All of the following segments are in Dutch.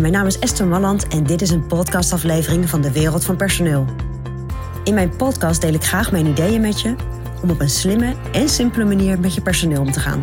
Mijn naam is Esther Malland en dit is een podcastaflevering van de Wereld van Personeel. In mijn podcast deel ik graag mijn ideeën met je om op een slimme en simpele manier met je personeel om te gaan.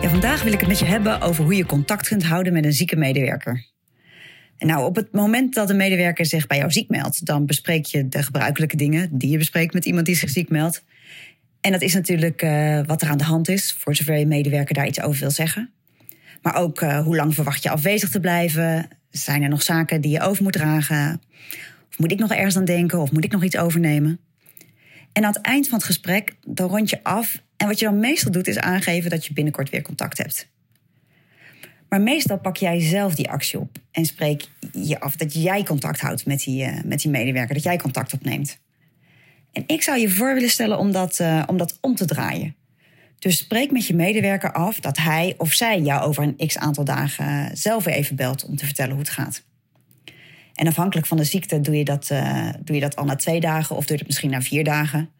Ja, vandaag wil ik het met je hebben over hoe je contact kunt houden met een zieke medewerker. En nou, op het moment dat een medewerker zich bij jou ziek meldt, dan bespreek je de gebruikelijke dingen die je bespreekt met iemand die zich ziek meldt. En dat is natuurlijk uh, wat er aan de hand is, voor zover je medewerker daar iets over wil zeggen. Maar ook uh, hoe lang verwacht je afwezig te blijven? Zijn er nog zaken die je over moet dragen? Of moet ik nog ergens aan denken? Of moet ik nog iets overnemen? En aan het eind van het gesprek, dan rond je af. En wat je dan meestal doet, is aangeven dat je binnenkort weer contact hebt. Maar meestal pak jij zelf die actie op en spreek je af dat jij contact houdt met die, uh, met die medewerker, dat jij contact opneemt. Ik zou je voor willen stellen om dat, uh, om dat om te draaien. Dus spreek met je medewerker af dat hij of zij jou over een x aantal dagen zelf weer even belt om te vertellen hoe het gaat. En afhankelijk van de ziekte doe je dat, uh, doe je dat al na twee dagen of doe het misschien na vier dagen.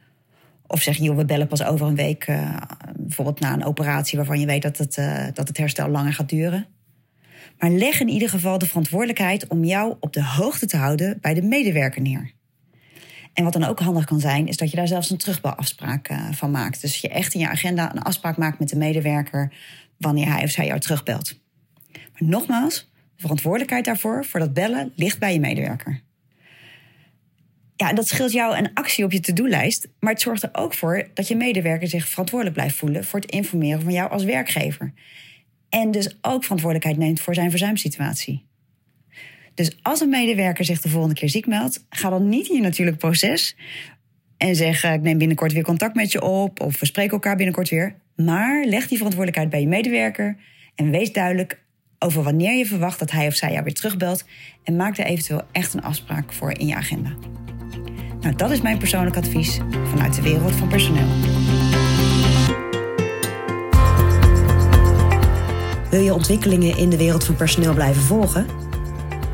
Of zeg je, we bellen pas over een week, bijvoorbeeld na een operatie waarvan je weet dat het, dat het herstel langer gaat duren. Maar leg in ieder geval de verantwoordelijkheid om jou op de hoogte te houden bij de medewerker neer. En wat dan ook handig kan zijn, is dat je daar zelfs een terugbelafspraak uh, van maakt. Dus je echt in je agenda een afspraak maakt met de medewerker wanneer hij of zij jou terugbelt. Maar nogmaals, de verantwoordelijkheid daarvoor, voor dat bellen, ligt bij je medewerker. Ja, dat scheelt jou een actie op je to-do-lijst, maar het zorgt er ook voor dat je medewerker zich verantwoordelijk blijft voelen voor het informeren van jou als werkgever. En dus ook verantwoordelijkheid neemt voor zijn verzuimsituatie. Dus als een medewerker zich de volgende keer ziek meldt, ga dan niet in je natuurlijk proces en zeg: Ik neem binnenkort weer contact met je op of we spreken elkaar binnenkort weer. Maar leg die verantwoordelijkheid bij je medewerker en wees duidelijk over wanneer je verwacht dat hij of zij jou weer terugbelt en maak er eventueel echt een afspraak voor in je agenda. Nou, dat is mijn persoonlijk advies vanuit de wereld van personeel. Wil je ontwikkelingen in de wereld van personeel blijven volgen?